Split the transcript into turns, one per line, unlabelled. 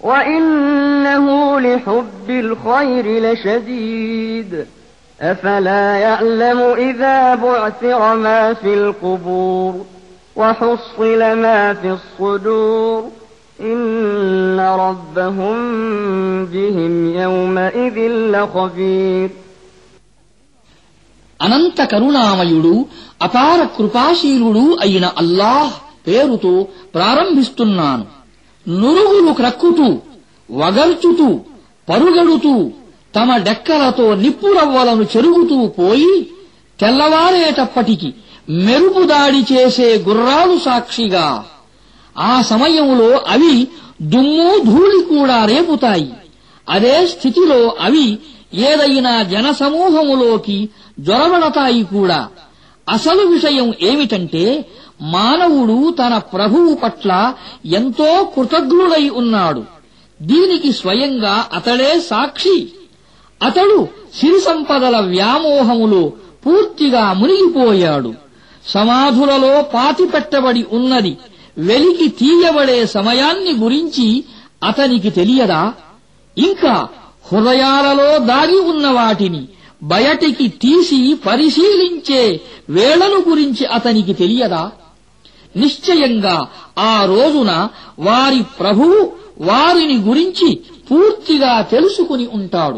وإنه لحب الخير لشديد أفلا يعلم إذا بعثر ما في القبور وحصل ما في الصدور إن ربهم بهم يومئذ لخبير
అనంత కరుణామయుడు అపార కృపాశీలుడు అయిన అల్లాహ్ పేరుతో ప్రారంభిస్తున్నాను నురుగులు క్రక్కుతూ వగర్చుతూ పరుగడుతూ తమ డెక్కలతో నిప్పురవ్వలను చెరుగుతూ పోయి తెల్లవారేటప్పటికి మెరుపు దాడి చేసే గుర్రాలు సాక్షిగా ఆ సమయంలో అవి దుమ్ము ధూళి కూడా రేపుతాయి. అదే స్థితిలో అవి ఏదైనా జనసమూహములోకి జొరబడతాయి కూడా. అసలు విషయం ఏమిటంటే మానవుడు తన ప్రభువు పట్ల ఎంతో కృతజ్ఞుడై ఉన్నాడు. దీనికి స్వయంగా అతడే సాక్షి. అతడు సిరి సంపదల వ్యామోహములో పూర్తిగా మునిగిపోయాడు. సమాధులలో పాతిపెట్టబడి ఉన్నది. వెలికి తీయబడే సమయాన్ని గురించి అతనికి తెలియదా? ఇంకా హృదయాలలో దాగి ఉన్న వాటిని బయటికి తీసి పరిశీలించే వేళను గురించి అతనికి తెలియదా? నిశ్చయంగా ఆ రోజున వారి ప్రభువు వారిని గురించి పూర్తిగా తెలుసుకుని ఉంటాడు.